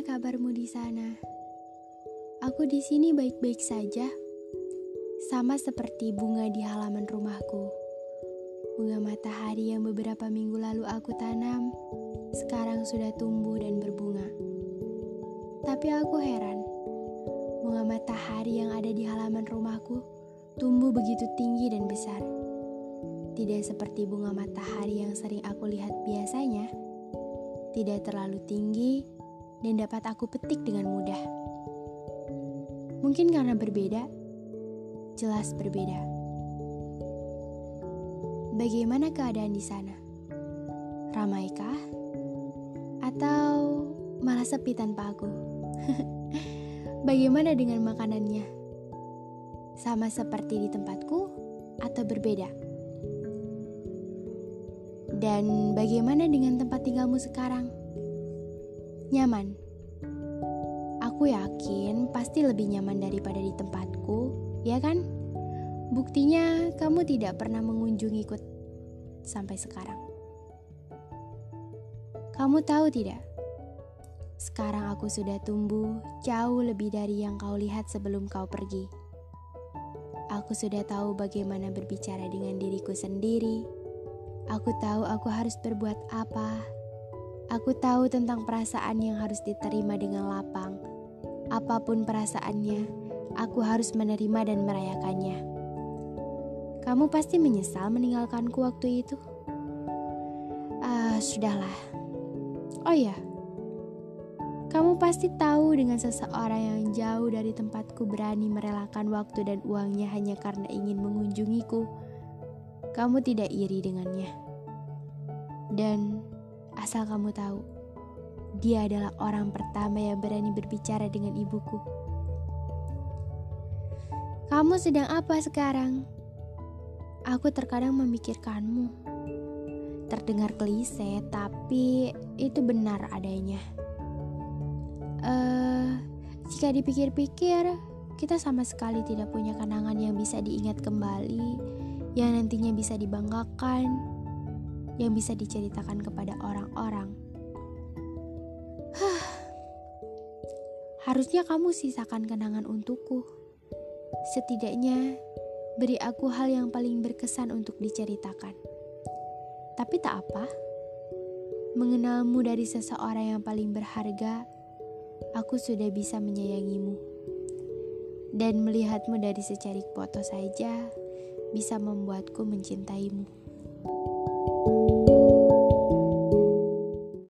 kabarmu di sana? Aku di sini baik-baik saja. Sama seperti bunga di halaman rumahku. Bunga matahari yang beberapa minggu lalu aku tanam, sekarang sudah tumbuh dan berbunga. Tapi aku heran, bunga matahari yang ada di halaman rumahku tumbuh begitu tinggi dan besar. Tidak seperti bunga matahari yang sering aku lihat biasanya tidak terlalu tinggi, dan dapat aku petik dengan mudah. Mungkin karena berbeda, jelas berbeda. Bagaimana keadaan di sana? Ramaikah? Atau malah sepi tanpa aku? Bagaimana dengan makanannya? Sama seperti di tempatku atau berbeda? Dan bagaimana dengan tempat tinggalmu sekarang? Nyaman? Aku yakin pasti lebih nyaman daripada di tempatku, ya kan? Buktinya kamu tidak pernah mengunjungiku sampai sekarang. Kamu tahu tidak? Sekarang aku sudah tumbuh jauh lebih dari yang kau lihat sebelum kau pergi. Aku sudah tahu bagaimana berbicara dengan diriku sendiri, Aku tahu aku harus berbuat apa. Aku tahu tentang perasaan yang harus diterima dengan lapang. Apa pun perasaannya, aku harus menerima dan merayakannya. Kamu pasti menyesal meninggalkanku waktu itu. Ah, uh, sudahlah. Oh iya, kamu pasti tahu dengan seseorang yang jauh dari tempatku berani merelakan waktu dan uangnya hanya karena ingin mengunjungiku kamu tidak iri dengannya. Dan asal kamu tahu, dia adalah orang pertama yang berani berbicara dengan ibuku. Kamu sedang apa sekarang? Aku terkadang memikirkanmu. Terdengar klise, tapi itu benar adanya. Uh, jika dipikir-pikir, kita sama sekali tidak punya kenangan yang bisa diingat kembali yang nantinya bisa dibanggakan, yang bisa diceritakan kepada orang-orang. Harusnya kamu sisakan kenangan untukku. Setidaknya beri aku hal yang paling berkesan untuk diceritakan. Tapi tak apa, mengenalmu dari seseorang yang paling berharga, aku sudah bisa menyayangimu. Dan melihatmu dari secarik foto saja, bisa membuatku mencintaimu. you.